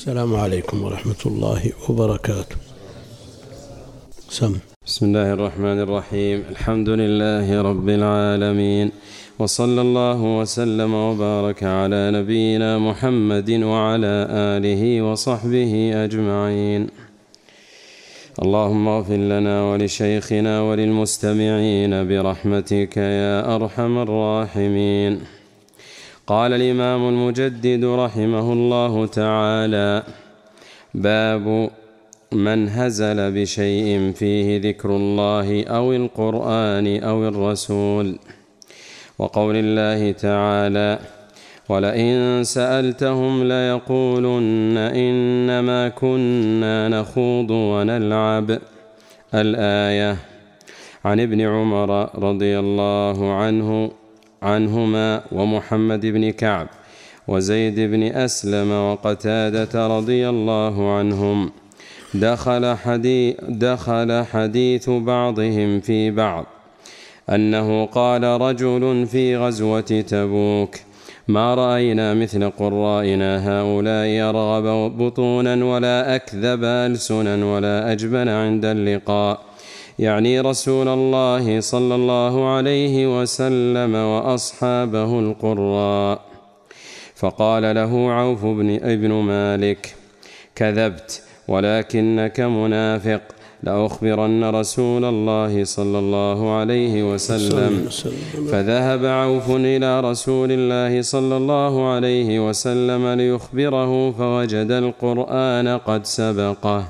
السلام عليكم ورحمة الله وبركاته. سم. بسم الله الرحمن الرحيم. الحمد لله رب العالمين. وصلى الله وسلم وبارك على نبينا محمد وعلى آله وصحبه أجمعين. اللهم اغفر لنا ولشيخنا وللمستمعين برحمتك يا أرحم الراحمين. قال الإمام المجدد رحمه الله تعالى باب من هزل بشيء فيه ذكر الله أو القرآن أو الرسول. وقول الله تعالى ولئن سألتهم ليقولن إنما كنا نخوض ونلعب. الآية عن ابن عمر رضي الله عنه عنهما ومحمد بن كعب وزيد بن أسلم وقتادة رضي الله عنهم. دخل حديث, دخل حديث بعضهم في بعض. أنه قال رجل في غزوة تبوك ما رأينا مثل قرائنا هؤلاء يرغب بطونا ولا أكذب ألسنا ولا أجبن عند اللقاء يعني رسول الله صلى الله عليه وسلم وأصحابه القراء. فقال له عوف بن ابن مالك كذبت ولكنك منافق. لأخبرن رسول الله صلى الله عليه وسلم. فذهب عوف إلى رسول الله صلى الله عليه وسلم ليخبره فوجد القرآن قد سبقه.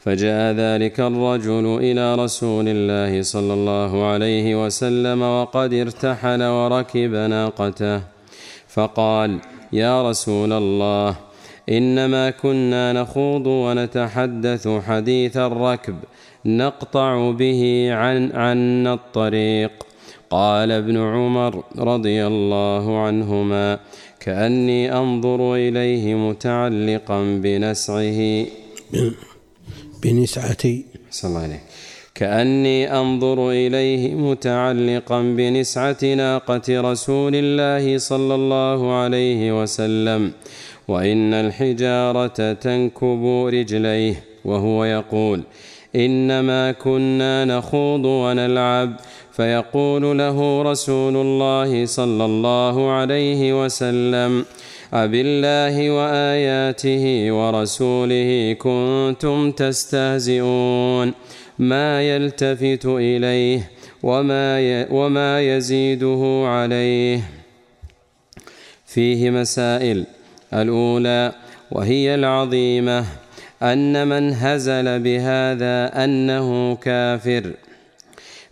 فجاء ذلك الرجل إلى رسول الله صلى الله عليه وسلم وقد ارتحل وركب ناقته. فقال يا رسول الله إنما كنا نخوض ونتحدث حديث الركب نقطع به عن عنا الطريق. قال ابن عمر رضي الله عنهما كأني أنظر إليه متعلقا بنسعه. بنسعتي. صلى الله عليه. كأني أنظر إليه متعلقا بنسعة ناقة رسول الله صلى الله عليه وسلم وإن الحجارة تنكب رجليه وهو يقول إنما كنا نخوض ونلعب. فيقول له رسول الله صلى الله عليه وسلم أبالله وآياته ورسوله كنتم تستهزئون ما يلتفت إليه وما, وما يزيده عليه فيه مسائل الأولى وهي العظيمة أن من هزل بهذا أنه كافر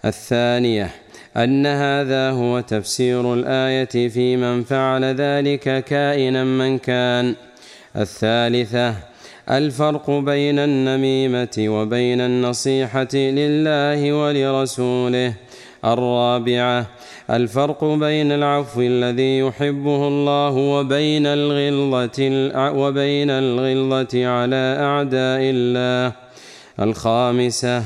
الثانية أن هذا هو تفسير الآية في من فعل ذلك كائنا من كان. الثالثة الفرق بين النميمة وبين النصيحة لله ولرسوله. الرابعة الفرق بين العفو الذي يحبه الله وبين الغلظة وبين الغلظة على أعداء الله. الخامسة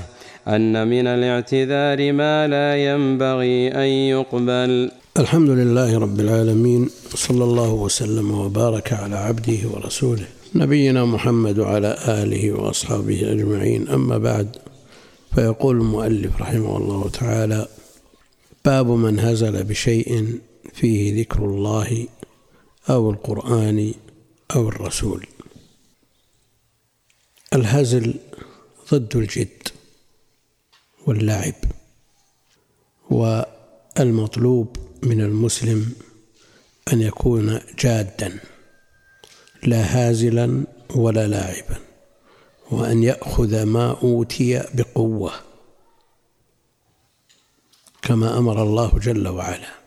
أن من الاعتذار ما لا ينبغي أن يقبل. الحمد لله رب العالمين صلى الله وسلم وبارك على عبده ورسوله نبينا محمد وعلى آله وأصحابه أجمعين. أما بعد فيقول المؤلف رحمه الله تعالى باب من هزل بشيء فيه ذكر الله أو القرآن أو الرسول. الهزل ضد الجد. واللعب والمطلوب من المسلم أن يكون جادا لا هازلا ولا لاعبا وأن يأخذ ما أوتي بقوة كما أمر الله جل وعلا.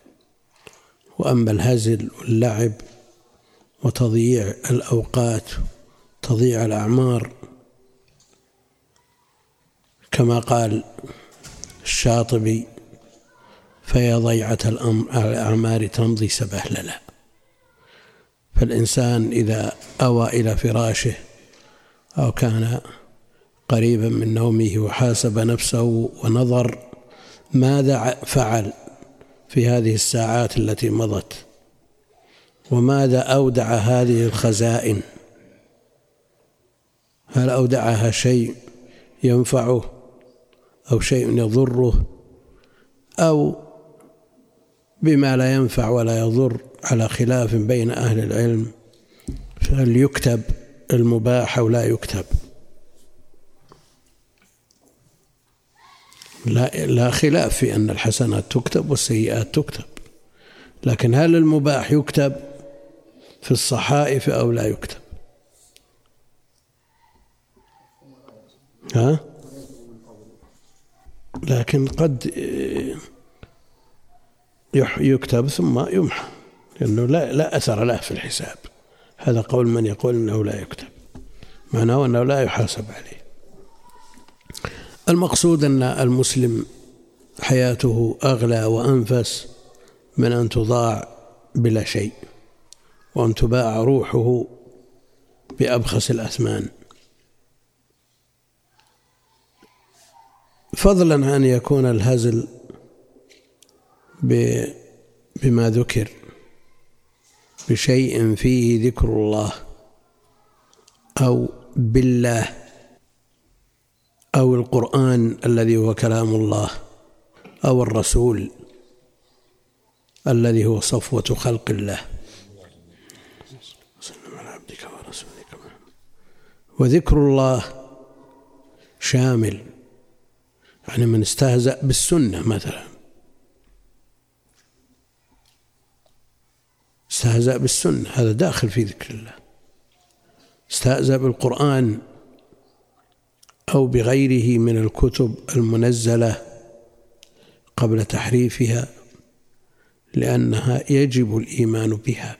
وأما الهزل واللعب وتضييع الأوقات تضييع الأعمار كما قال الشاطبي فيا ضيعة الأعمار تمضي سبهللا. فالإنسان إذا أوى إلى فراشه أو كان قريبا من نومه وحاسب نفسه ونظر ماذا فعل في هذه الساعات التي مضت؟ وماذا أودع هذه الخزائن؟ هل أودعها شيء ينفعه؟ أو شيء يضره أو بما لا ينفع ولا يضر على خلاف بين أهل العلم فهل يكتب المباح أو لا يكتب. لا لا خلاف في أن الحسنات تكتب والسيئات تكتب لكن هل المباح يكتب في الصحائف أو لا يكتب؟ ها؟ لكن قد يكتب ثم يمحى لأنه لا, لا أثر له في الحساب. هذا قول من يقول أنه لا يكتب. معناه أنه لا يحاسب عليه. المقصود أن المسلم حياته أغلى وأنفس من أن تضاع بلا شيء وأن تباع روحه بأبخس الأثمان. فضلا عن يكون الهزل بما ذكر بشيء فيه ذكر الله أو بالله أو القرآن الذي هو كلام الله أو الرسول الذي هو صفوة خلق الله. وذكر الله شامل. يعني من استهزأ بالسنة مثلا. استهزأ بالسنة هذا داخل في ذكر الله. استهزأ بالقرآن أو بغيره من الكتب المنزلة قبل تحريفها لأنها يجب الإيمان بها.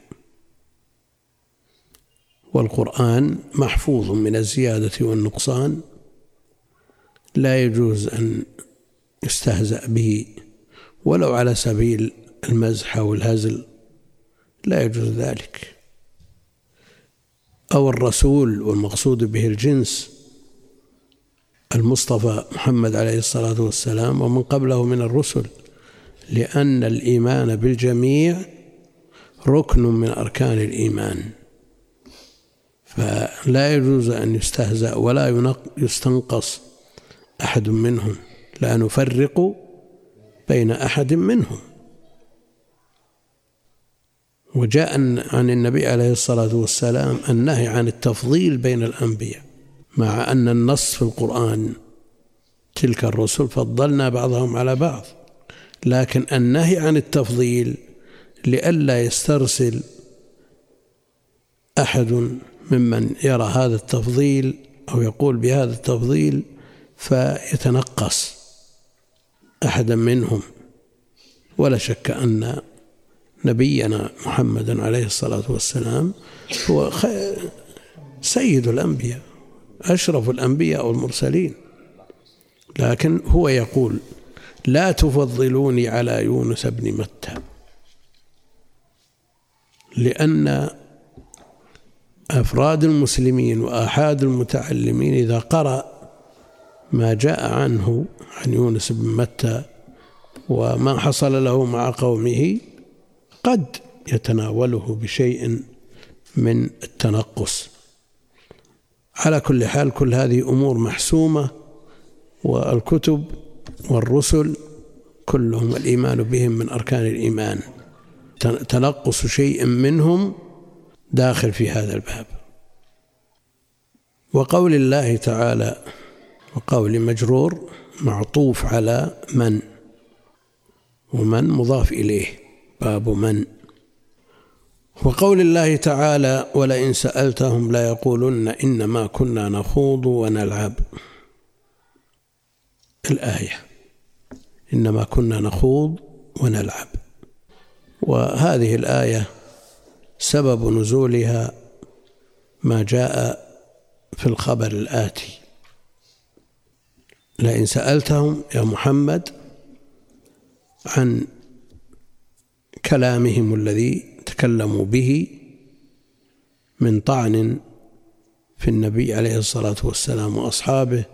والقرآن محفوظ من الزيادة والنقصان. لا يجوز أن يستهزأ به ولو على سبيل المزح أو الهزل لا يجوز ذلك. أو الرسول والمقصود به الجنس المصطفى محمد عليه الصلاة والسلام ومن قبله من الرسل لأن الإيمان بالجميع ركن من أركان الإيمان. فلا يجوز أن يستهزأ ولا يستنقص. أحد منهم لا نفرق بين أحد منهم. وجاء عن النبي عليه الصلاة والسلام النهي عن التفضيل بين الأنبياء مع أن النص في القرآن تلك الرسل فضلنا بعضهم على بعض لكن النهي عن التفضيل لئلا يسترسل أحد ممن يرى هذا التفضيل أو يقول بهذا التفضيل فيتنقص أحدا منهم. ولا شك أن نبينا محمدا عليه الصلاة والسلام هو سيد الأنبياء أشرف الأنبياء والمرسلين. لكن هو يقول لا تفضلوني على يونس بن متى. لأن أفراد المسلمين وآحاد المتعلمين إذا قرأ ما جاء عنه عن يونس بن متى وما حصل له مع قومه قد يتناوله بشيء من التنقص. على كل حال كل هذه أمور محسومة والكتب والرسل كلهم الايمان بهم من أركان الإيمان. تنقص شيء منهم داخل في هذا الباب. وقول الله تعالى وقول مجرور معطوف على من؟ ومن مضاف إليه باب من؟ وقول الله تعالى ولئن سألتهم ليقولن إنما كنا نخوض ونلعب الآية إنما كنا نخوض ونلعب وهذه الآية سبب نزولها ما جاء في الخبر الآتي. لئن سألتهم يا محمد عن كلامهم الذي تكلموا به من طعن في النبي عليه الصلاة والسلام وأصحابه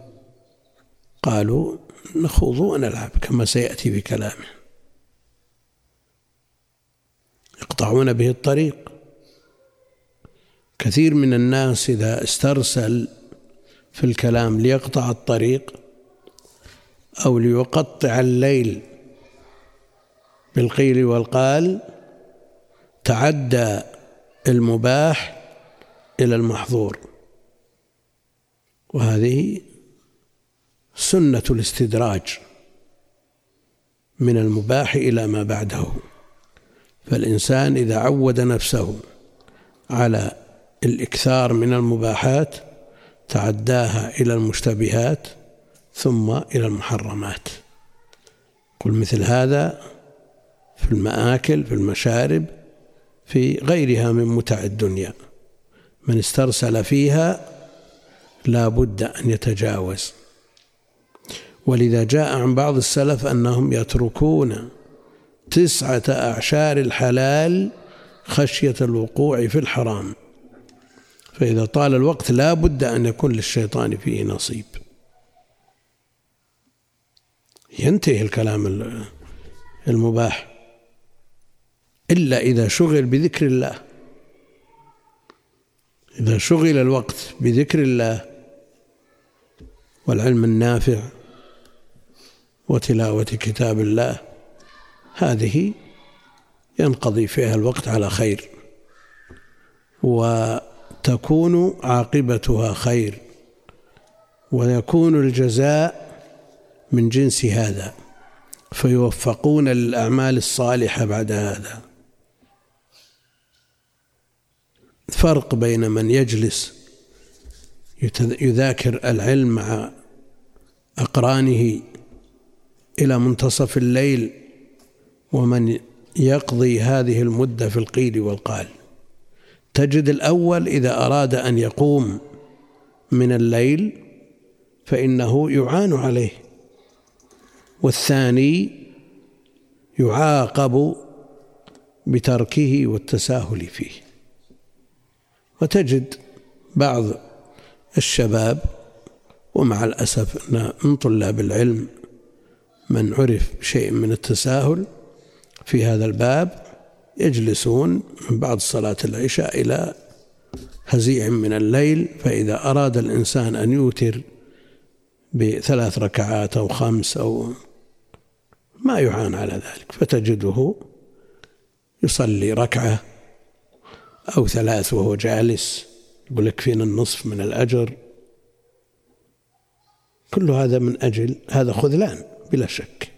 قالوا نخوض ونلعب كما سيأتي في كلامه. يقطعون به الطريق. كثير من الناس إذا استرسل في الكلام ليقطع الطريق أو ليقطع الليل بالقيل والقال تعدى المباح إلى المحظور. وهذه سنة الاستدراج من المباح إلى ما بعده. فالإنسان إذا عود نفسه على الإكثار من المباحات تعداها إلى المشتبهات ثم إلى المحرمات. قل مثل هذا في المآكل في المشارب في غيرها من متع الدنيا. من استرسل فيها لا بد أن يتجاوز. ولذا جاء عن بعض السلف أنهم يتركون تسعة أعشار الحلال خشية الوقوع في الحرام. فإذا طال الوقت لا بد أن يكون للشيطان فيه نصيب. ينتهي الكلام المباح. إلا إذا شغل بذكر الله. إذا شغل الوقت بذكر الله والعلم النافع وتلاوة كتاب الله هذه ينقضي فيها الوقت على خير وتكون عاقبتها خير ويكون الجزاء من جنس هذا فيوفقون للأعمال الصالحة بعد هذا. فرق بين من يجلس يذاكر العلم مع أقرانه إلى منتصف الليل ومن يقضي هذه المدة في القيل والقال. تجد الأول إذا أراد أن يقوم من الليل فإنه يعان عليه. والثاني يعاقب بتركه والتساهل فيه. وتجد بعض الشباب ومع الأسف أن من طلاب العلم من عرف شيء من التساهل في هذا الباب يجلسون من بعد صلاة العشاء إلى هزيع من الليل فإذا أراد الإنسان أن يوتر بثلاث ركعات أو خمس أو ما يعان على ذلك فتجده يصلي ركعة أو ثلاث وهو جالس يقول لك فينا النصف من الأجر. كل هذا من أجل هذا خذلان بلا شك.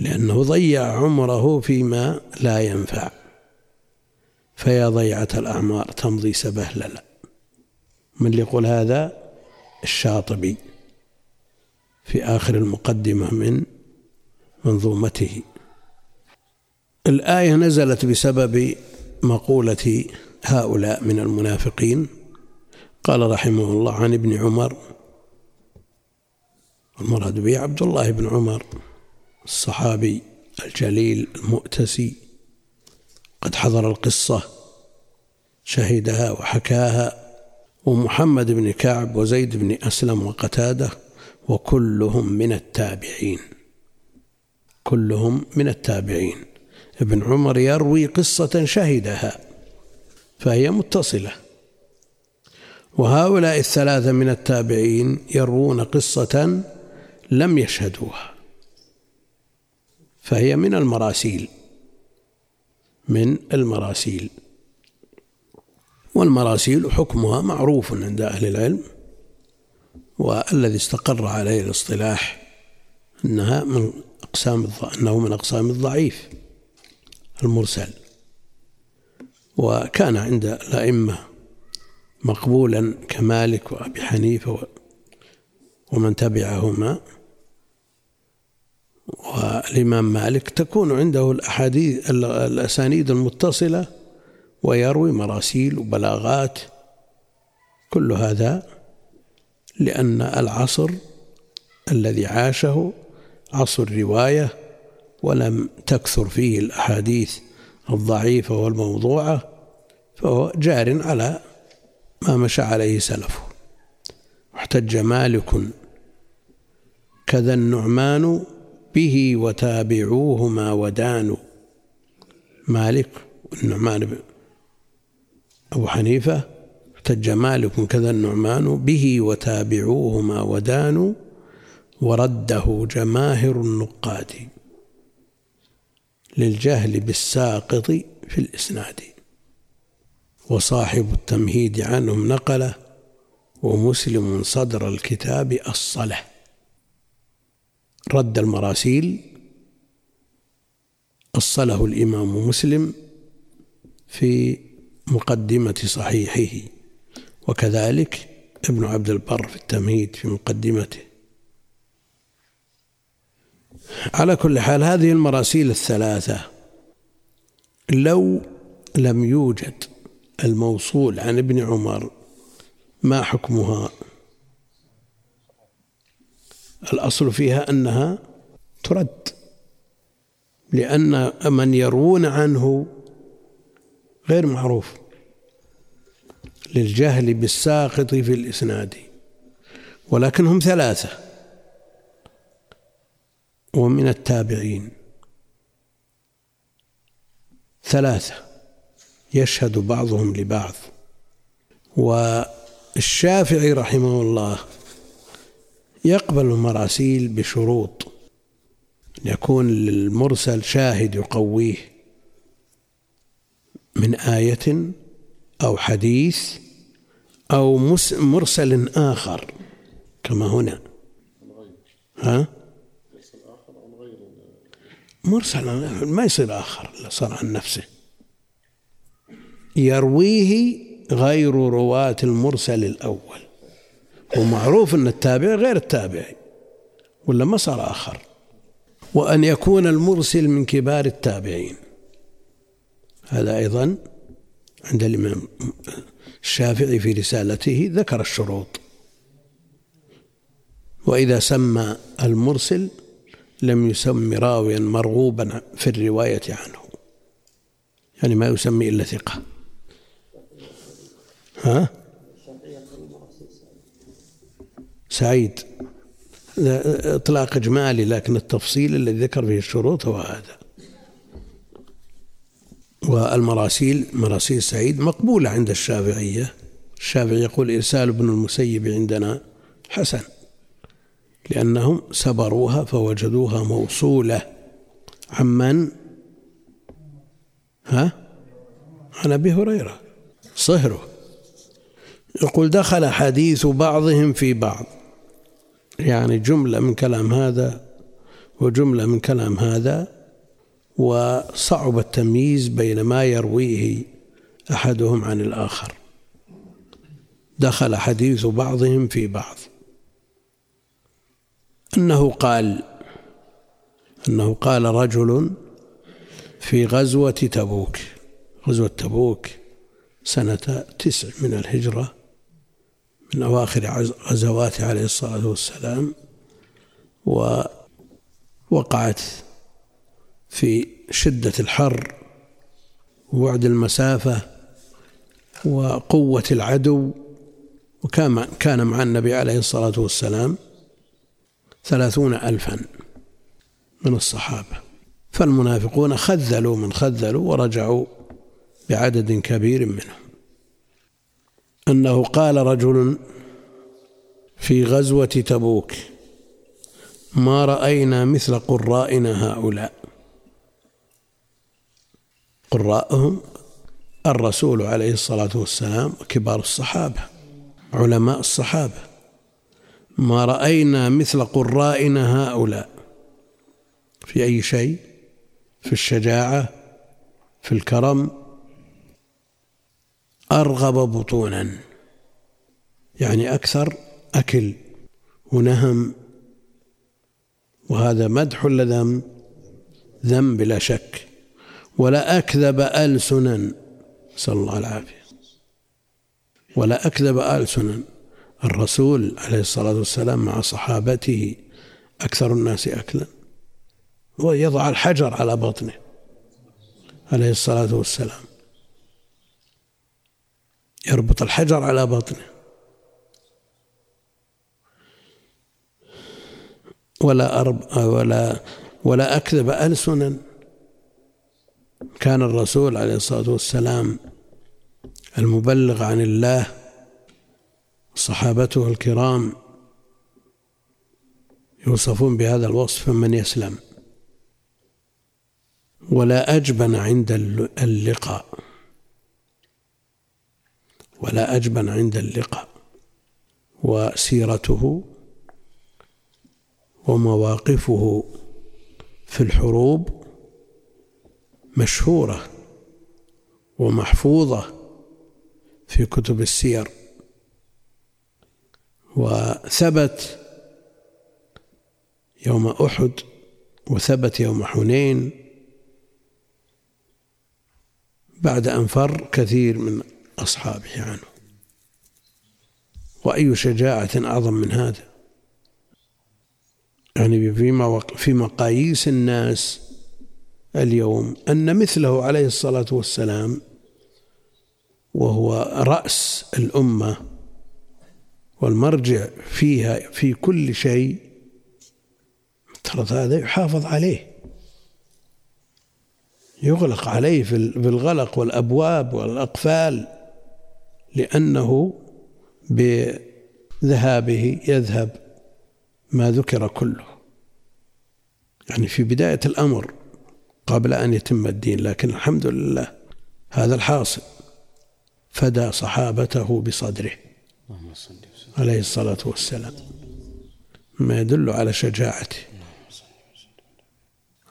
لأنه ضيع عمره فيما لا ينفع. فيا ضيعة الأعمار تمضي سبهللا من اللي يقول هذا؟ الشاطبي. في آخر المقدمة من منظومته. الآية نزلت بسبب مقولة هؤلاء من المنافقين. قال رحمه الله عن ابن عمر المراد به عبد الله بن عمر الصحابي الجليل المؤتسي قد حضر القصة شهدها وحكاها ومحمد بن كعب وزيد بن أسلم وقتاده وكلهم من التابعين. كلهم من التابعين. ابن عمر يروي قصة شهدها فهي متصلة. وهؤلاء الثلاثة من التابعين يروون قصة لم يشهدوها فهي من المراسيل من المراسيل. والمراسيل حكمها معروف عند أهل العلم. والذي استقر عليه الاصطلاح أنها من أقسام أنه من أقسام الضعيف المرسل. وكان عند الأئمة مقبولا كمالك وأبي حنيفة ومن تبعهما. والإمام مالك تكون عنده الأحاديث الأسانيد المتصلة ويروي مراسيل وبلاغات. كل هذا لأن العصر الذي عاشه عصر الرواية ولم تكثر فيه الأحاديث الضعيفة والموضوعة فهو جار على ما مشى عليه سلفه. واحتج مالك كذا النعمان به وتابعوهما ودانوا. مالك النعمان أبو حنيفة احتج مالك كذا النعمان به وتابعوهما ودانوا ورده جماهر النقاد للجهل بالساقط في الإسناد. وصاحب التمهيد عنهم نقله ومسلم صدر الكتاب الصله رد المراسيل أصله الإمام مسلم في مقدمة صحيحه. وكذلك ابن عبد البر في التمهيد في مقدمته. على كل حال هذه المراسيل الثلاثة لو لم يوجد الموصول عن ابن عمر ما حكمها؟ الأصل فيها أنها ترد لأن من يروون عنه غير معروف. للجهل بالساقط في الإسناد ولكنهم ثلاثة. ومن التابعين. ثلاثة. يشهد بعضهم لبعض. والشافعي رحمه الله يقبل المراسيل بشروط. يكون للمرسل شاهد يقويه من آية أو حديث أو مرسل آخر كما هنا. ها؟ مرسل ما يصير آخر صار عن نفسه. يرويه غير رواة المرسل الأول. ومعروف أن التابع غير التابعي ولا ما صار آخر. وأن يكون المرسل من كبار التابعين. هذا أيضا عند الإمام الشافعي في رسالته ذكر الشروط. وإذا سمى المرسل لم يسم راويا مرغوبا في الرواية عنه. يعني ما يسمي إلا ثقة. ها؟ سعيد. إطلاق إجمالي لكن التفصيل الذي ذكر فيه الشروط هو هذا. والمراسيل مراسيل سعيد مقبولة عند الشافعية. الشافعي يقول إرسال ابن المسيب عندنا حسن لأنهم سبروها فوجدوها موصولة. عمن؟ ها؟ عن أبي هريرة. صهره. يقول دخل حديث بعضهم في بعض. يعني جملة من كلام هذا وجملة من كلام هذا وصعب التمييز بين ما يرويه أحدهم عن الآخر. دخل حديث بعضهم في بعض. أنه قال أنه قال رجل في غزوة تبوك غزوة تبوك سنة تسع من الهجرة من أواخر غزواته عليه الصلاة والسلام ووقعت في شدة الحر وبعد المسافة وقوة العدو. وكان كان مع النبي عليه الصلاة والسلام ثلاثون ألفا من الصحابة. فالمنافقون خذلوا من خذلوا ورجعوا بعدد كبير منهم. أنه قال رجل في غزوة تبوك ما رأينا مثل قرائنا هؤلاء. قراءهم الرسول عليه الصلاة والسلام وكبار الصحابة علماء الصحابة. ما رأينا مثل قرائنا هؤلاء. في أي شيء؟ في الشجاعة في الكرم. أرغب بطونا. يعني أكثر أكل ونهم. وهذا مدح ولا ذم ذم بلا شك. ولا أكذب ألسنا. نسأل الله العافية ولا أكذب ألسنا. الرسول عليه الصلاة والسلام مع صحابته أكثر الناس أكلا. ويضع الحجر على بطنه عليه الصلاة والسلام. يربط الحجر على بطنه. ولا أرب ولا ولا أكذب ألسنا. كان الرسول عليه الصلاة والسلام المبلغ عن الله صحابته الكرام يوصفون بهذا الوصف فمن يسلم. ولا أجبن عند اللقاء. ولا أجبن عند اللقاء. وسيرته ومواقفه في الحروب مشهورة ومحفوظة في كتب السير. وثبت يوم أحد وثبت يوم حنين بعد أن فر كثير من أصحابه عنه. وأي شجاعة أعظم من هذا؟ يعني في مقاييس الناس اليوم أن مثله عليه الصلاة والسلام وهو رأس الأمة والمرجع فيها في كل شيء ترى هذا يحافظ عليه. يغلق عليه في الغلق والأبواب والأقفال لأنه بذهابه يذهب ما ذكر كله. يعني في بداية الأمر قبل أن يتم الدين لكن الحمد لله هذا الحاصل. فدى صحابته بصدره عليه الصلاة والسلام ما يدل على شجاعته.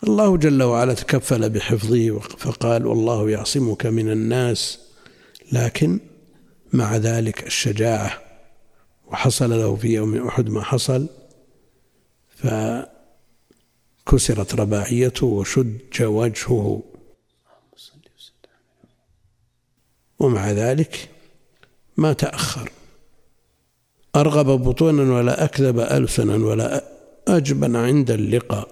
الله جل وعلا تكفل بحفظه فقال والله يعصمك من الناس. لكن مع ذلك الشجاعة وحصل له في يوم أحد ما حصل فكسرت رباعيته وشج وجهه. ومع ذلك ما تأخر. أرغب بطونا ولا أكذب ألسنا ولا أجبن عند اللقاء.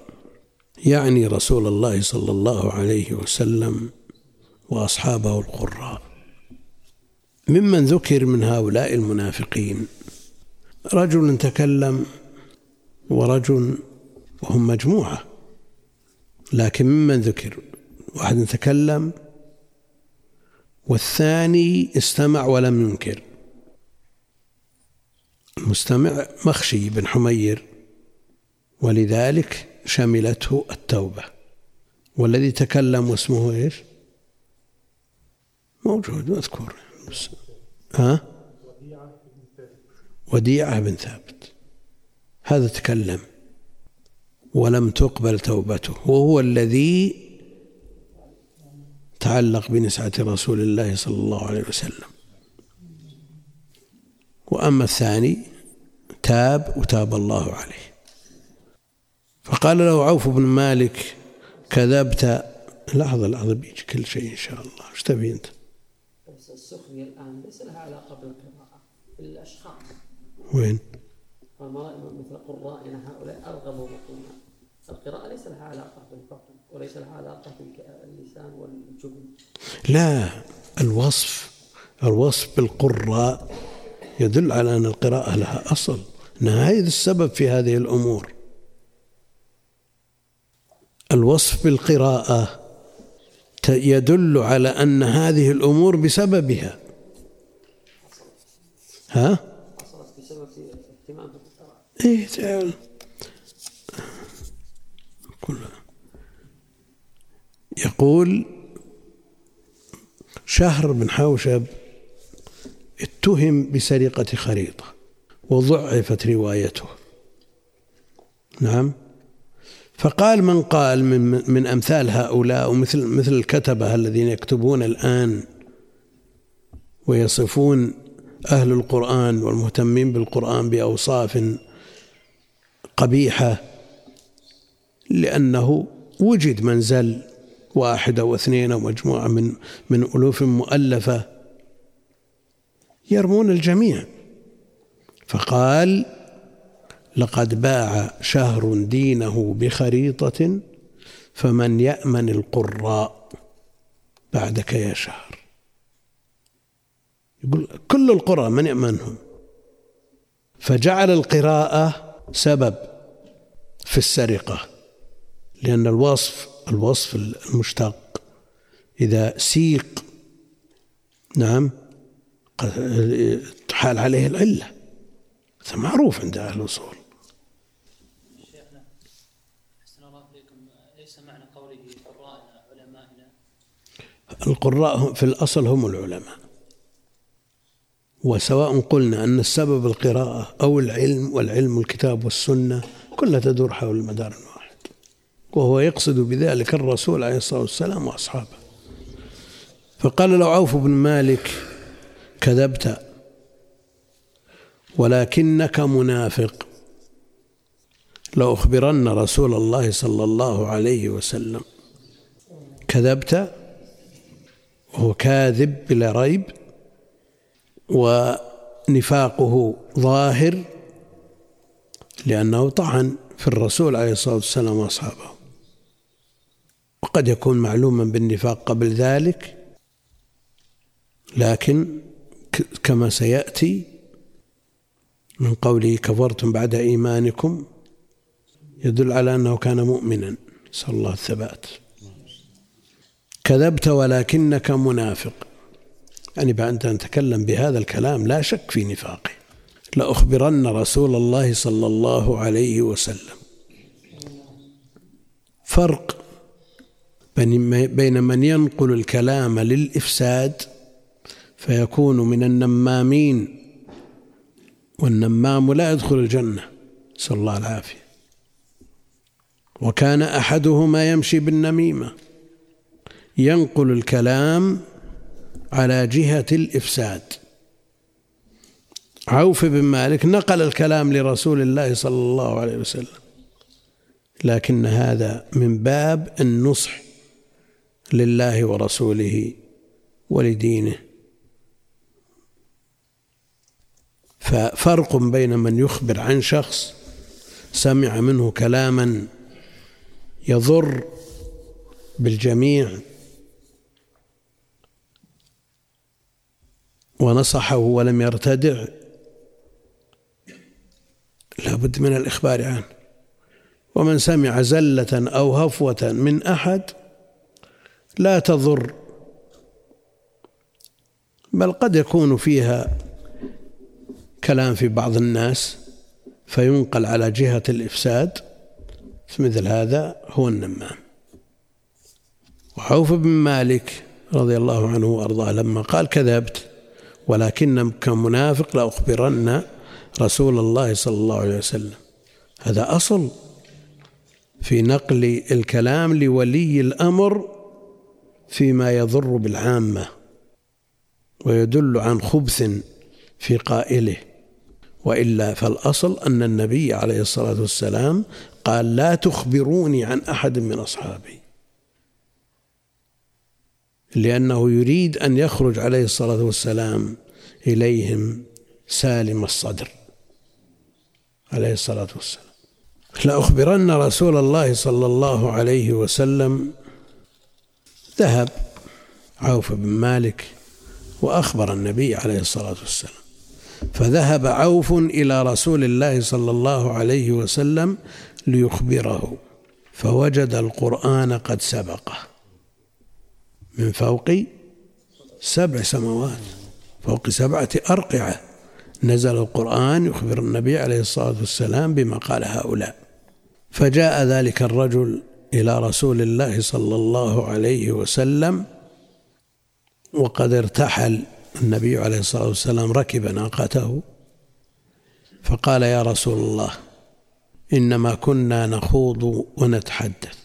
يعني رسول الله صلى الله عليه وسلم وأصحابه القراء. ممن ذكر من هؤلاء المنافقين. رجل تكلم ورجل وهم مجموعة. لكن ممن ذكر؟ واحد تكلم والثاني استمع ولم ينكر. المستمع مخشي بن حمير ولذلك شملته التوبة. والذي تكلم واسمه إيش؟ موجود مذكور ها؟ وديعة بن ثابت. هذا تكلم. ولم تقبل توبته. وهو الذي تعلق بنسعة رسول الله صلى الله عليه وسلم. وأما الثاني تاب وتاب الله عليه. فقال له عوف بن مالك كذبت. لحظة لحظة بيجي كل شيء إن شاء الله. إيش تبي أنت؟ بس السخرية الآن ليس لها علاقة بالقراءة بالأشخاص. وين؟ مثل قرائنا هؤلاء أرغبوا بطونا القراءة ليس لها علاقة بالفقه وليس لها علاقة باللسان والجبن لا الوصف الوصف بالقراء يدل على أن القراءة لها أصل أنها هذا السبب في هذه الأمور. الوصف بالقراءة يدل على أن هذه الأمور بسببها. ها؟ بسبب اهتمام إيه تعال. يقول شهر بن حوشب اتهم بسرقة خريطة وضعفت روايته. نعم. فقال من قال من, من أمثال هؤلاء ومثل مثل الكتبة الذين يكتبون الآن ويصفون أهل القرآن والمهتمين بالقرآن بأوصاف قبيحة لأنه وجد منزل واحد أو اثنين أو مجموعة من من ألوف مؤلفة يرمون الجميع. فقال لقد باع شهر دينه بخريطة فمن يأمن القراء بعدك يا شهر. يقول كل القراء من يأمنهم. فجعل القراءة سبب في السرقة لأن الوصف الوصف المشتق. إذا سيق نعم حال عليه العلة. هذا معروف عند أهل الأصول. شيخنا أحسن الله إليكم. ليس معنى قوله قراءنا علمائنا؟ القراء في الأصل هم العلماء. وسواء قلنا أن السبب القراءة أو العلم والعلم الكتاب والسنة كلها تدور حول المدار وهو يقصد بذلك الرسول عليه الصلاة والسلام وأصحابه. فقال له عوف بن مالك كذبت ولكنك منافق. لأخبرن رسول الله صلى الله عليه وسلم. كذبت وهو كاذب بلا ريب ونفاقه ظاهر لأنه طعن في الرسول عليه الصلاة والسلام وأصحابه. وقد يكون معلوما بالنفاق قبل ذلك لكن كما سيأتي من قوله كفرتم بعد إيمانكم يدل على أنه كان مؤمنا نسأل الله الثبات كذبت ولكنك منافق. يعني بعد أن تكلم بهذا الكلام لا شك في نفاقه. لأخبرن رسول الله صلى الله عليه وسلم. فرق بين من ينقل الكلام للإفساد فيكون من النمامين والنمام لا يدخل الجنة نسأل الله العافية. وكان أحدهما يمشي بالنميمة ينقل الكلام على جهة الإفساد. عوف بن مالك نقل الكلام لرسول الله صلى الله عليه وسلم لكن هذا من باب النصح. لله ورسوله ولدينه. ففرق بين من يخبر عن شخص سمع منه كلاما يضر بالجميع ونصحه ولم يرتدع لا بد من الإخبار عنه. ومن سمع زلة أو هفوة من أحد لا تضر بل قد يكون فيها كلام في بعض الناس فينقل على جهة الإفساد مثل هذا هو النمام. وعوف بن مالك رضي الله عنه وأرضاه لما قال كذبت ولكنك منافق لأخبرن رسول الله صلى الله عليه وسلم. هذا أصل في نقل الكلام لولي الأمر فيما يضر بالعامة ويدل عن خبث في قائله وإلا فالأصل أن النبي عليه الصلاة والسلام قال لا تخبروني عن أحد من أصحابي. لأنه يريد أن يخرج عليه الصلاة والسلام إليهم سالم الصدر عليه الصلاة والسلام. لأخبرن رسول الله صلى الله عليه وسلم ذهب عوف بن مالك وأخبر النبي عليه الصلاة والسلام. فذهب عوف إلى رسول الله صلى الله عليه وسلم ليخبره فوجد القرآن قد سبقه. من فوق سبع سماوات فوق سبعة أرقعة نزل القرآن يخبر النبي عليه الصلاة والسلام بما قال هؤلاء. فجاء ذلك الرجل إلى رسول الله صلى الله عليه وسلم وقد ارتحل. النبي عليه الصلاة والسلام ركب ناقته فقال يا رسول الله إنما كنا نخوض ونتحدث.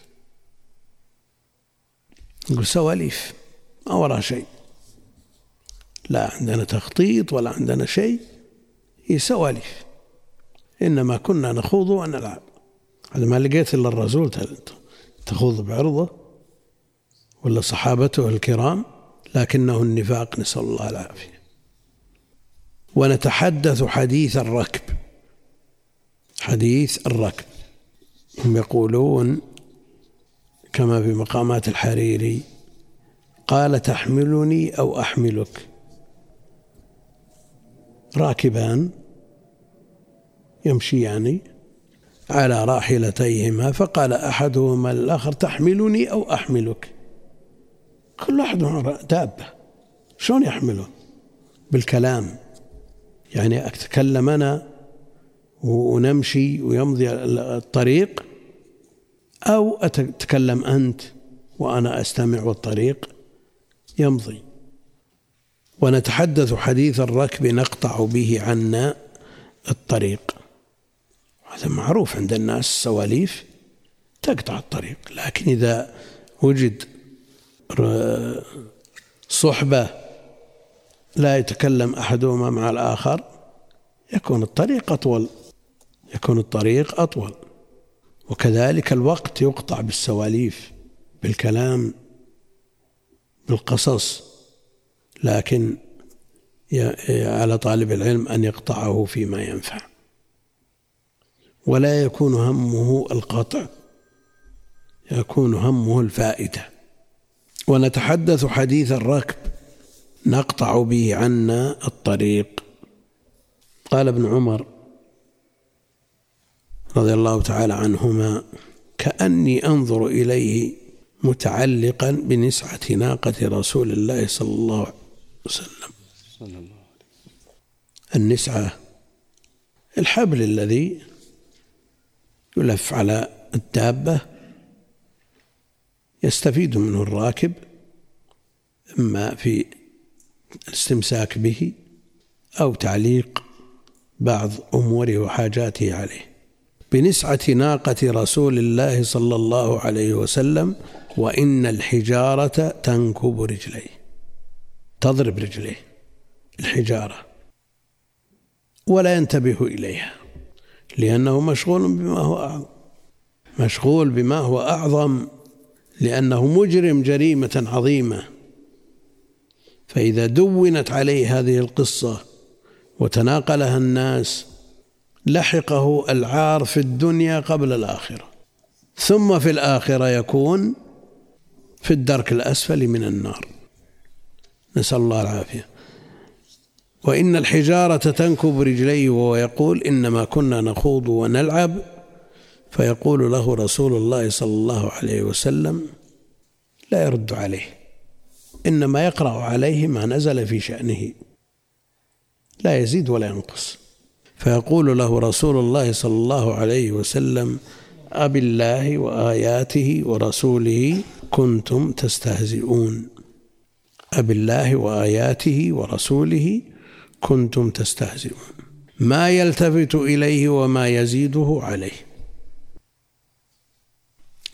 يقول سواليف ما وراء شيء لا عندنا تخطيط ولا عندنا شيء هي سواليف. إنما كنا نخوض ونلعب. هذا ما لقيت إلا الرسول تخوض بعرضه ولا صحابته الكرام لكنه النفاق نسأل الله العافية. ونتحدث حديث الركب. حديث الركب. هم يقولون كما في مقامات الحريري قال تحملني أو أحملك؟ راكبان يمشيان على راحلتيهما فقال أحدهما للآخر تحملني أو أحملك؟ كل واحد دابة. شلون يحمله بالكلام. يعني أتكلم أنا ونمشي ويمضي الطريق أو أتكلم أنت وأنا أستمع والطريق يمضي. ونتحدث حديث الركب نقطع به عنا الطريق. هذا معروف عند الناس السواليف تقطع الطريق. لكن إذا وجد صحبة لا يتكلم أحدهما مع الآخر يكون الطريق أطول يكون الطريق أطول. وكذلك الوقت يقطع بالسواليف بالكلام بالقصص. لكن على طالب العلم أن يقطعه فيما ينفع. ولا يكون همه القطع يكون همه الفائدة. ونتحدث حديث الركب نقطع به عنا الطريق. قال ابن عمر رضي الله تعالى عنهما كأني أنظر إليه متعلقا بنسعة ناقة رسول الله صلى الله عليه وسلم. النسعة الحبل الذي يلف على الدابة يستفيد منه الراكب إما في الاستمساك به أو تعليق بعض أموره وحاجاته عليه. بنسعة ناقة رسول الله صلى الله عليه وسلم وإن الحجارة تنكب رجليه تضرب رجليه الحجارة ولا ينتبه إليها. لأنه مشغول بما هو أعظم. مشغول بما هو أعظم لأنه مجرم جريمة عظيمة. فإذا دونت عليه هذه القصة وتناقلها الناس لحقه العار في الدنيا قبل الآخرة. ثم في الآخرة يكون في الدرك الأسفل من النار. نسأل الله العافية. وإن الحجارة تنكب رجليه وهو يقول إنما كنا نخوض ونلعب فيقول له رسول الله صلى الله عليه وسلم لا يرد عليه إنما يقرأ عليه ما نزل في شأنه لا يزيد ولا ينقص. فيقول له رسول الله صلى الله عليه وسلم أب الله وآياته ورسوله كنتم تستهزئون أب الله وآياته ورسوله كنتم تستهزئون. ما يلتفت إليه وما يزيده عليه.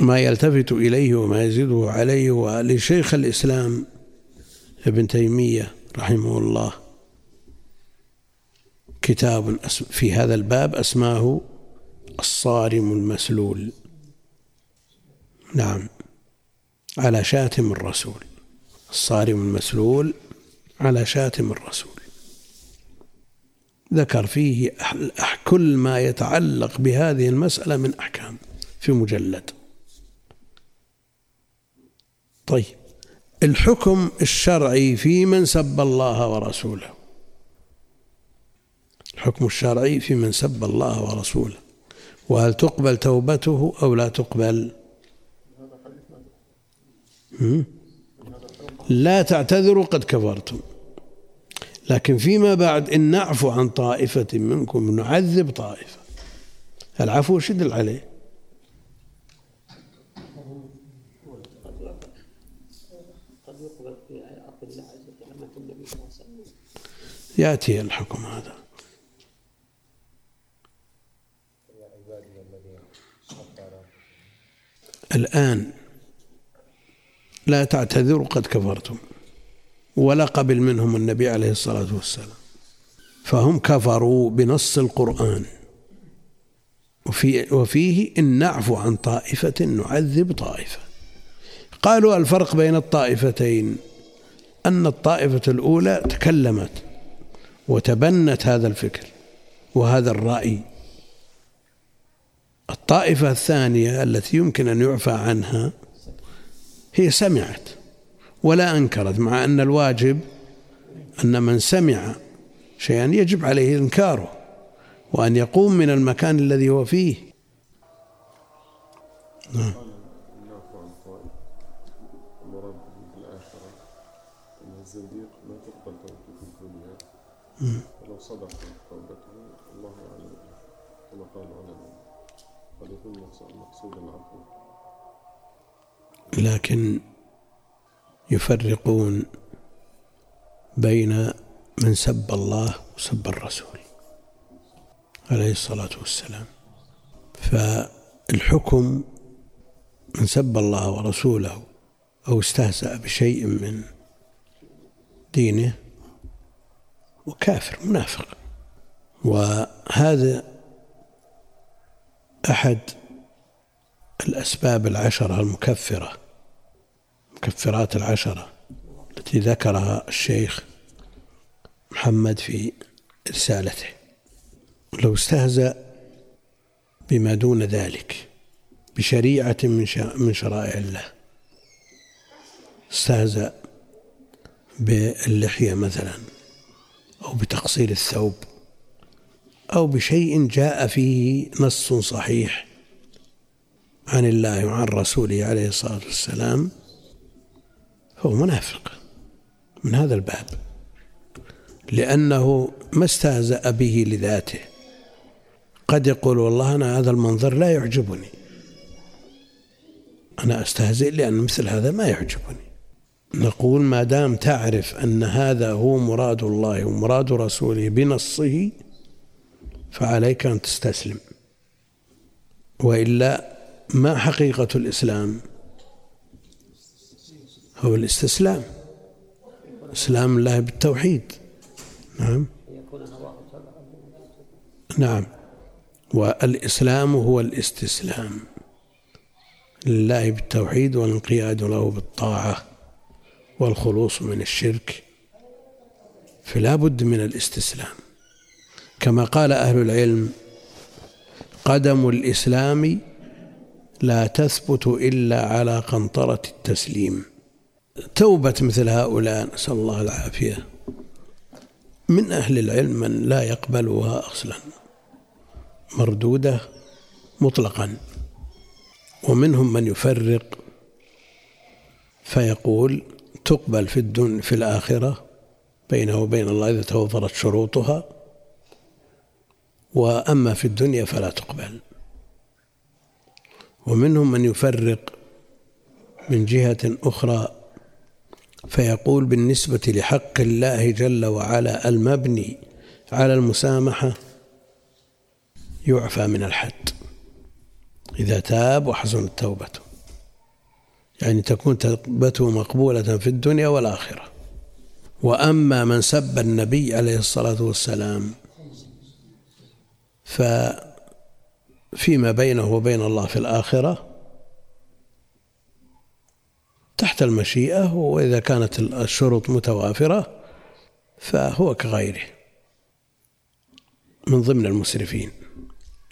ما يلتفت إليه وما يزيده عليه. ولشيخ الإسلام ابن تيمية رحمه الله كتاب في هذا الباب أسماه الصارم المسلول. نعم. على شاتم الرسول. الصارم المسلول على شاتم الرسول. ذكر فيه كل ما يتعلق بهذه المسألة من أحكام في مجلد. طيب الحكم الشرعي في من سب الله ورسوله. الحكم الشرعي في من سب الله ورسوله. وهل تقبل توبته أو لا تقبل؟ لا تعتذروا قد كفرتم. لكن فيما بعد إن نعفو عن طائفة منكم نعذب طائفة. العفو شدل عليه يأتي الحكم هذا. الآن لا تعتذروا قد كفرتم. ولا قبل منهم النبي عليه الصلاة والسلام. فهم كفروا بنص القرآن. وفي وفيه إن نعفو عن طائفة نعذب طائفة. قالوا الفرق بين الطائفتين أن الطائفة الأولى تكلمت وتبنت هذا الفكر وهذا الرأي. الطائفة الثانية التي يمكن أن يعفى عنها هي سمعت. ولا أنكرت مع أن الواجب أن من سمع شيئا يجب عليه إنكاره وأن يقوم من المكان الذي هو فيه. نعم. ولو صدق توبته الله كما قال العلماء قد يكون لكن يفرقون بين من سب الله وسب الرسول عليه الصلاة والسلام. فالحكم من سب الله ورسوله أو استهزأ بشيء من دينه وكافر منافق. وهذا أحد الأسباب العشرة المكفرة مكفرات العشرة التي ذكرها الشيخ محمد في رسالته. لو استهزأ بما دون ذلك بشريعة من من شرائع الله. استهزأ باللحية مثلا أو بتقصير الثوب أو بشيء جاء فيه نص صحيح عن الله وعن رسوله عليه الصلاة والسلام هو منافق من هذا الباب لأنه ما استهزأ به لذاته. قد يقول والله أنا هذا المنظر لا يعجبني. أنا أستهزئ لأن مثل هذا ما يعجبني. نقول ما دام تعرف أن هذا هو مراد الله ومراد رسوله بنصه فعليك أن تستسلم. وإلا ما حقيقة الإسلام؟ هو الاستسلام. إسلام الله بالتوحيد. نعم. نعم. والإسلام هو الاستسلام لله بالتوحيد والانقياد له بالطاعة والخلوص من الشرك. فلا بد من الاستسلام. كما قال أهل العلم قدم الإسلام لا تثبت إلا على قنطرة التسليم. توبة مثل هؤلاء نسأل الله العافية. من أهل العلم من لا يقبلها أصلا؟ مردودة مطلقا. ومنهم من يفرق فيقول تقبل في الدن في الآخرة بينه وبين الله إذا توفرت شروطها. وأما في الدنيا فلا تقبل. ومنهم من يفرق من جهة أخرى فيقول بالنسبة لحق الله جل وعلا المبني على المسامحة يعفى من الحد. إذا تاب وحسنت توبته يعني تكون توبته مقبولة في الدنيا والآخرة. وأما من سب النبي عليه الصلاة والسلام ففيما بينه وبين الله في الآخرة تحت المشيئة وإذا كانت الشروط متوافرة فهو كغيره. من ضمن المسرفين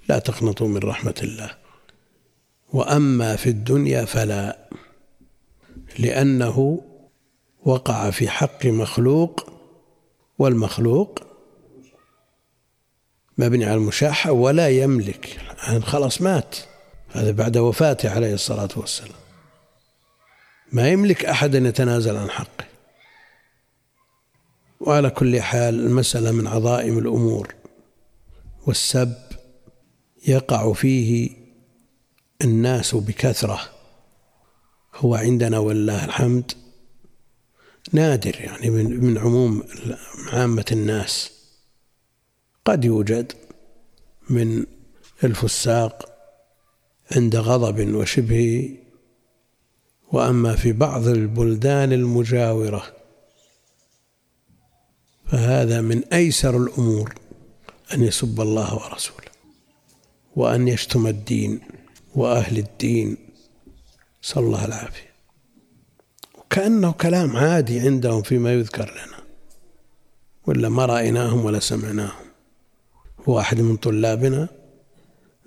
لا تقنطوا من رحمة الله. وأما في الدنيا فلا لأنه وقع في حق مخلوق والمخلوق مبني على المشاحة ولا يملك. خلاص مات. هذا بعد وفاته عليه الصلاة والسلام. ما يملك أحد أن يتنازل عن حقه. وعلى كل حال المسألة من عظائم الأمور والسب يقع فيه الناس بكثرة. هو عندنا والله الحمد نادر يعني من من عموم عامة الناس. قد يوجد من الفساق عند غضب وشبهه وأما في بعض البلدان المجاورة فهذا من أيسر الأمور أن يسب الله ورسوله وأن يشتم الدين وأهل الدين. نسال الله العافية. وكأنه كلام عادي عندهم فيما يذكر لنا ولا ما رأيناهم ولا سمعناهم. واحد من طلابنا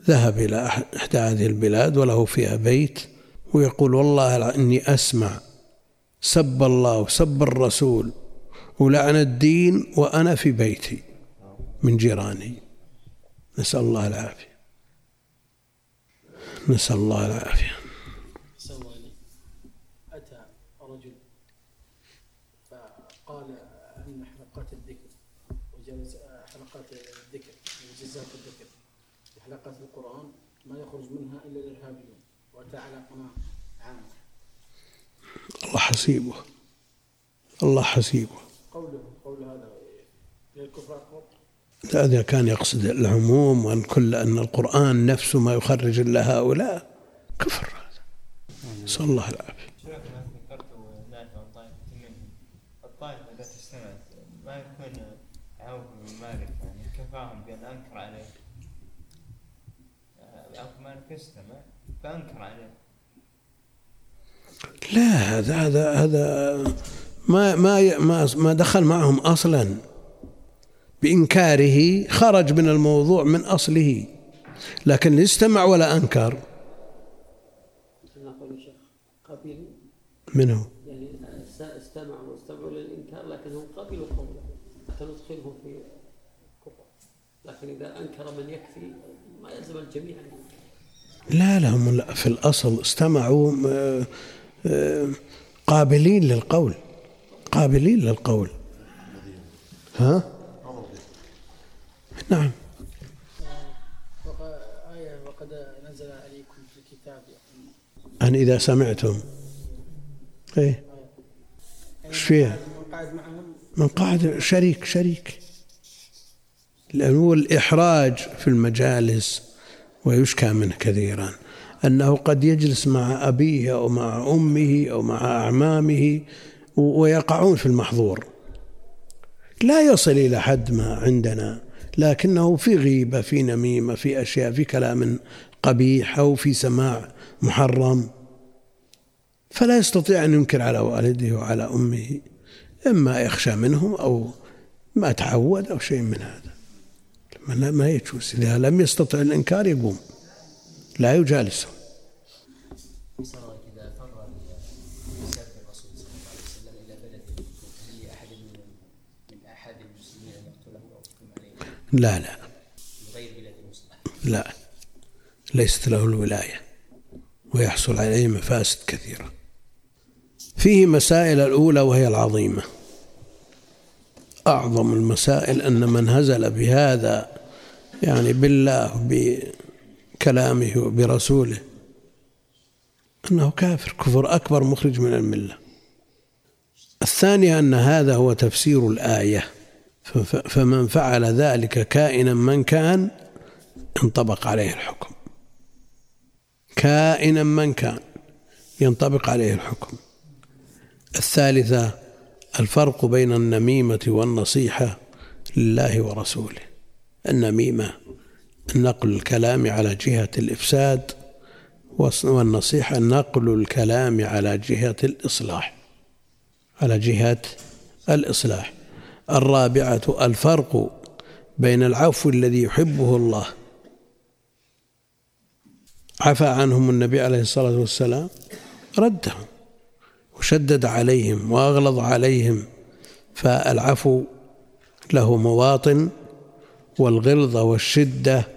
ذهب إلى إحدى هذه البلاد وله فيها بيت ويقول والله إني أسمع سب الله وسب الرسول ولعن الدين وأنا في بيتي من جيراني. نسأل الله العافية. نسأل الله العافية أتى رجل فقال أن حلقات الذكر وجلس حلقات الذكر وجزات الذكر حلقات القرآن ما يخرج منها إلا الإرهابيون وأتى على قناة عامة الله حسيبه. الله حسيبه. قوله قول هذا للكفر أكبر هذا كان يقصد العموم وأن كل أن القرآن نفسه ما يخرج إلا هؤلاء. كفر هذا. نسأل الله العافية. الطائفة ما يكون عوف بن مالك يعني كفاهم بأن أنكر عليه آه، عوف مالك فأنكر عليه لا هذا هذا هذا ما ما ما ما دخل معهم أصلا. بإنكاره خرج من الموضوع من أصله. لكن استمع ولا أنكر. منه. يعني است- استمعوا واستمعوا للإنكار لكنهم قبلوا قوله. حتى ندخلهم في لكن إذا أنكر من يكفي ما يلزم الجميع. لا لا هم في الأصل استمعوا آه، قابلين للقول قابلين للقول. ها؟ نعم. وقد نزل عليكم في أن إذا سمعتم. إيه. إيش فيها؟ من قاعد شريك شريك. لأنه الإحراج في المجالس ويشكى منه كثيرا. أنه قد يجلس مع أبيه أو مع أمه أو مع أعمامه ويقعون في المحظور. لا يصل إلى حد ما عندنا لكنه في غيبة في نميمة في أشياء في كلام قبيح أو في سماع محرم. فلا يستطيع أن ينكر على والده وعلى أمه إما يخشى منهم أو ما تعود أو شيء من هذا. ما يجوز. إذا لم يستطع الإنكار يقوم. لا يجالسه صار إذا فر الرسول صلى الله عليه وسلم إلى هل لأحد من من أحد المسلمين أن يقتله أو يحكم عليه لا لا. غير بلاد المسلمين لا. ليست له الولاية ويحصل عليه مفاسد كثيرة. فيه مسائل الأولى وهي العظيمة. أعظم المسائل أن من هزل بهذا يعني بالله بكلامه وبرسوله أنه كافر كفر أكبر مخرج من الملة. الثانية أن هذا هو تفسير الآية. فمن فعل ذلك كائنا من كان؟ ينطبق عليه الحكم. كائنا من كان؟ ينطبق عليه الحكم. الثالثة الفرق بين النميمة والنصيحة لله ورسوله. النميمة نقل الكلام على جهة الإفساد والنصيحة نقل الكلام على جهة الإصلاح على جهة الإصلاح. الرابعة الفرق بين العفو الذي يحبه الله. عفى عنهم النبي عليه الصلاة والسلام ردهم وشدد عليهم وأغلظ عليهم. فالعفو له مواطن والغلظة والشدة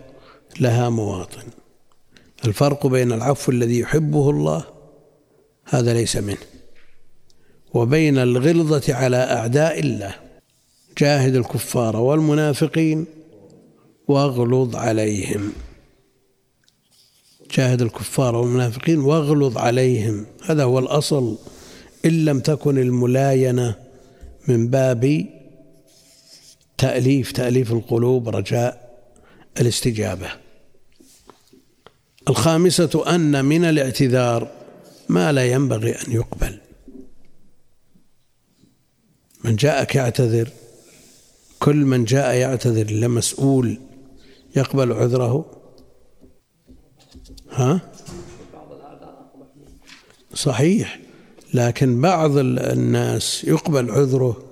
لها مواطن. الفرق بين العفو الذي يحبه الله هذا ليس منه. وبين الغلظة على أعداء الله جاهد الكفار والمنافقين واغلظ عليهم. جاهد الكفار والمنافقين واغلظ عليهم. هذا هو الأصل. إن لم تكن الملاينة من باب تأليف تأليف القلوب رجاء الاستجابة. الخامسة أن من الاعتذار ما لا ينبغي أن يقبل. من جاءك يعتذر كل من جاء يعتذر لمسؤول يقبل عذره. ها؟ صحيح لكن بعض ال- الناس يقبل عذره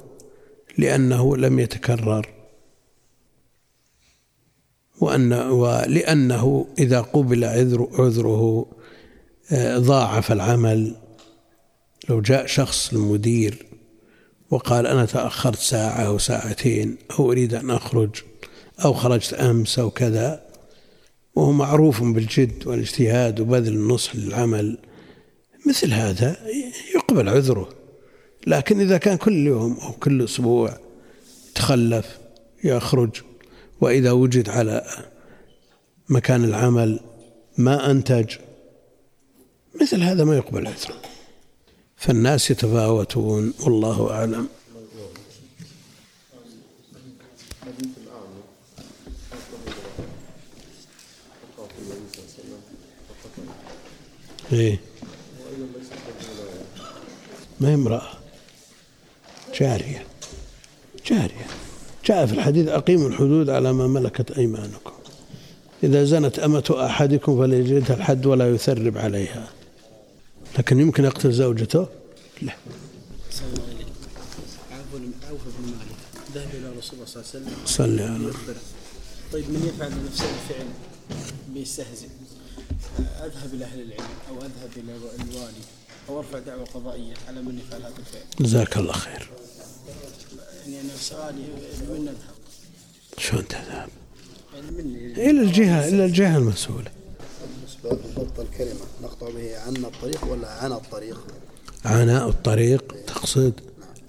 لأنه لم يتكرر. وأن ولأنه إذا قبل عذر عذره آه، ضاعف العمل. لو جاء شخص المدير وقال أنا تأخرت ساعة أو ساعتين أو أريد أن أخرج أو خرجت أمس أو كذا وهو معروف بالجد والاجتهاد وبذل النصح للعمل مثل هذا يقبل عذره. لكن إذا كان كل يوم أو كل أسبوع تخلف يخرج وإذا وجد على مكان العمل ما أنتج مثل هذا ما يقبل عذره فالناس يتفاوتون والله أعلم. إيه. ما امرأة؟ جارية. جارية. جاء في الحديث أقيموا الحدود على ما ملكت أيمانكم. إذا زنت أمة أحدكم فليجلدها الحد ولا يثرب عليها. لكن يمكن يقتل زوجته؟ لا. صلى الله عليه عفوا عوف بن مالك ذهب إلى رسول الله. صلى الله عليه وسلم على يخبره طيب من يفعل نفس الفعل بيستهزئ أذهب إلى أهل العلم أو أذهب إلى الوالي أو أرفع دعوة قضائية على من يفعل هذا الفعل؟ جزاك الله خير. يعني أنا سؤالي من؟ شلون تذهب؟ يعني إلى الجهة إلى الجهة المسؤولة. لضبط الكلمة نقطع به عن الطريق ولا عن الطريق؟ عناء الطريق تقصد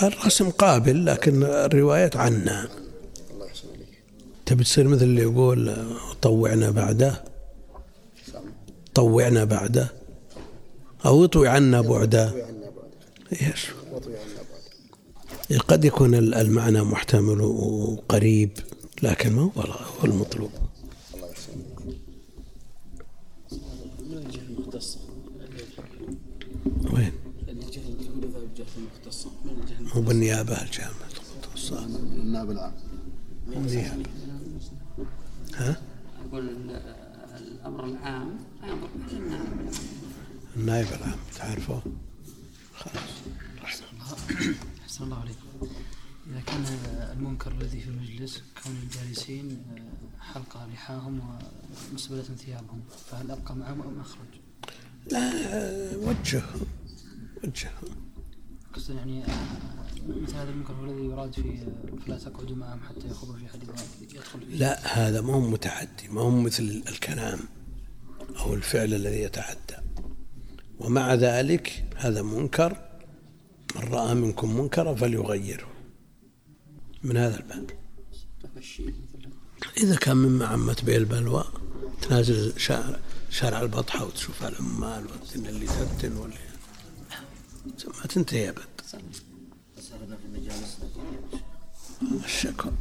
الرسم قابل لكن الرواية عنا الله يحسن عليك. تبي تصير مثل اللي يقول طوعنا بعده؟ طوعنا بعده؟ أو اطوي عنا بعده؟ إيش؟ وطوي عنا بعد قد يكون ال- المعنى محتمل وقريب لكن ما هو هو المطلوب. الله يحسن عليك من الجهه المختصه وين؟ الجهه اللي تقول اذهب الجهه المختصه من الجهه مو بالنيابة الجامعة النائب العام. النيابة ها؟ أقول ال- الأمر العام إلى النائب النائب العام تعرفه؟ خلاص أحسن الله عليكم إذا كان المنكر الذي في المجلس كون الجالسين حلقة لحاهم ومسبلة ثيابهم فهل أبقى معهم أم أخرج؟ لا وجه وجه قصدا يعني مثل هذا المنكر هو الذي يراد في فلا تقعدوا معهم حتى يخوضوا في حديث يدخل فيه. لا هذا ما هو متعدي ما هو مثل الكلام أو الفعل الذي يتعدى. ومع ذلك هذا منكر من رأى منكم منكرا فليغيره. من هذا الباب. إذا كان مما عمت به البلوى تنازل شارع, شارع البطحة وتشوف العمال والدن اللي تبتن واللي ما تنتهي أبد. الشكوى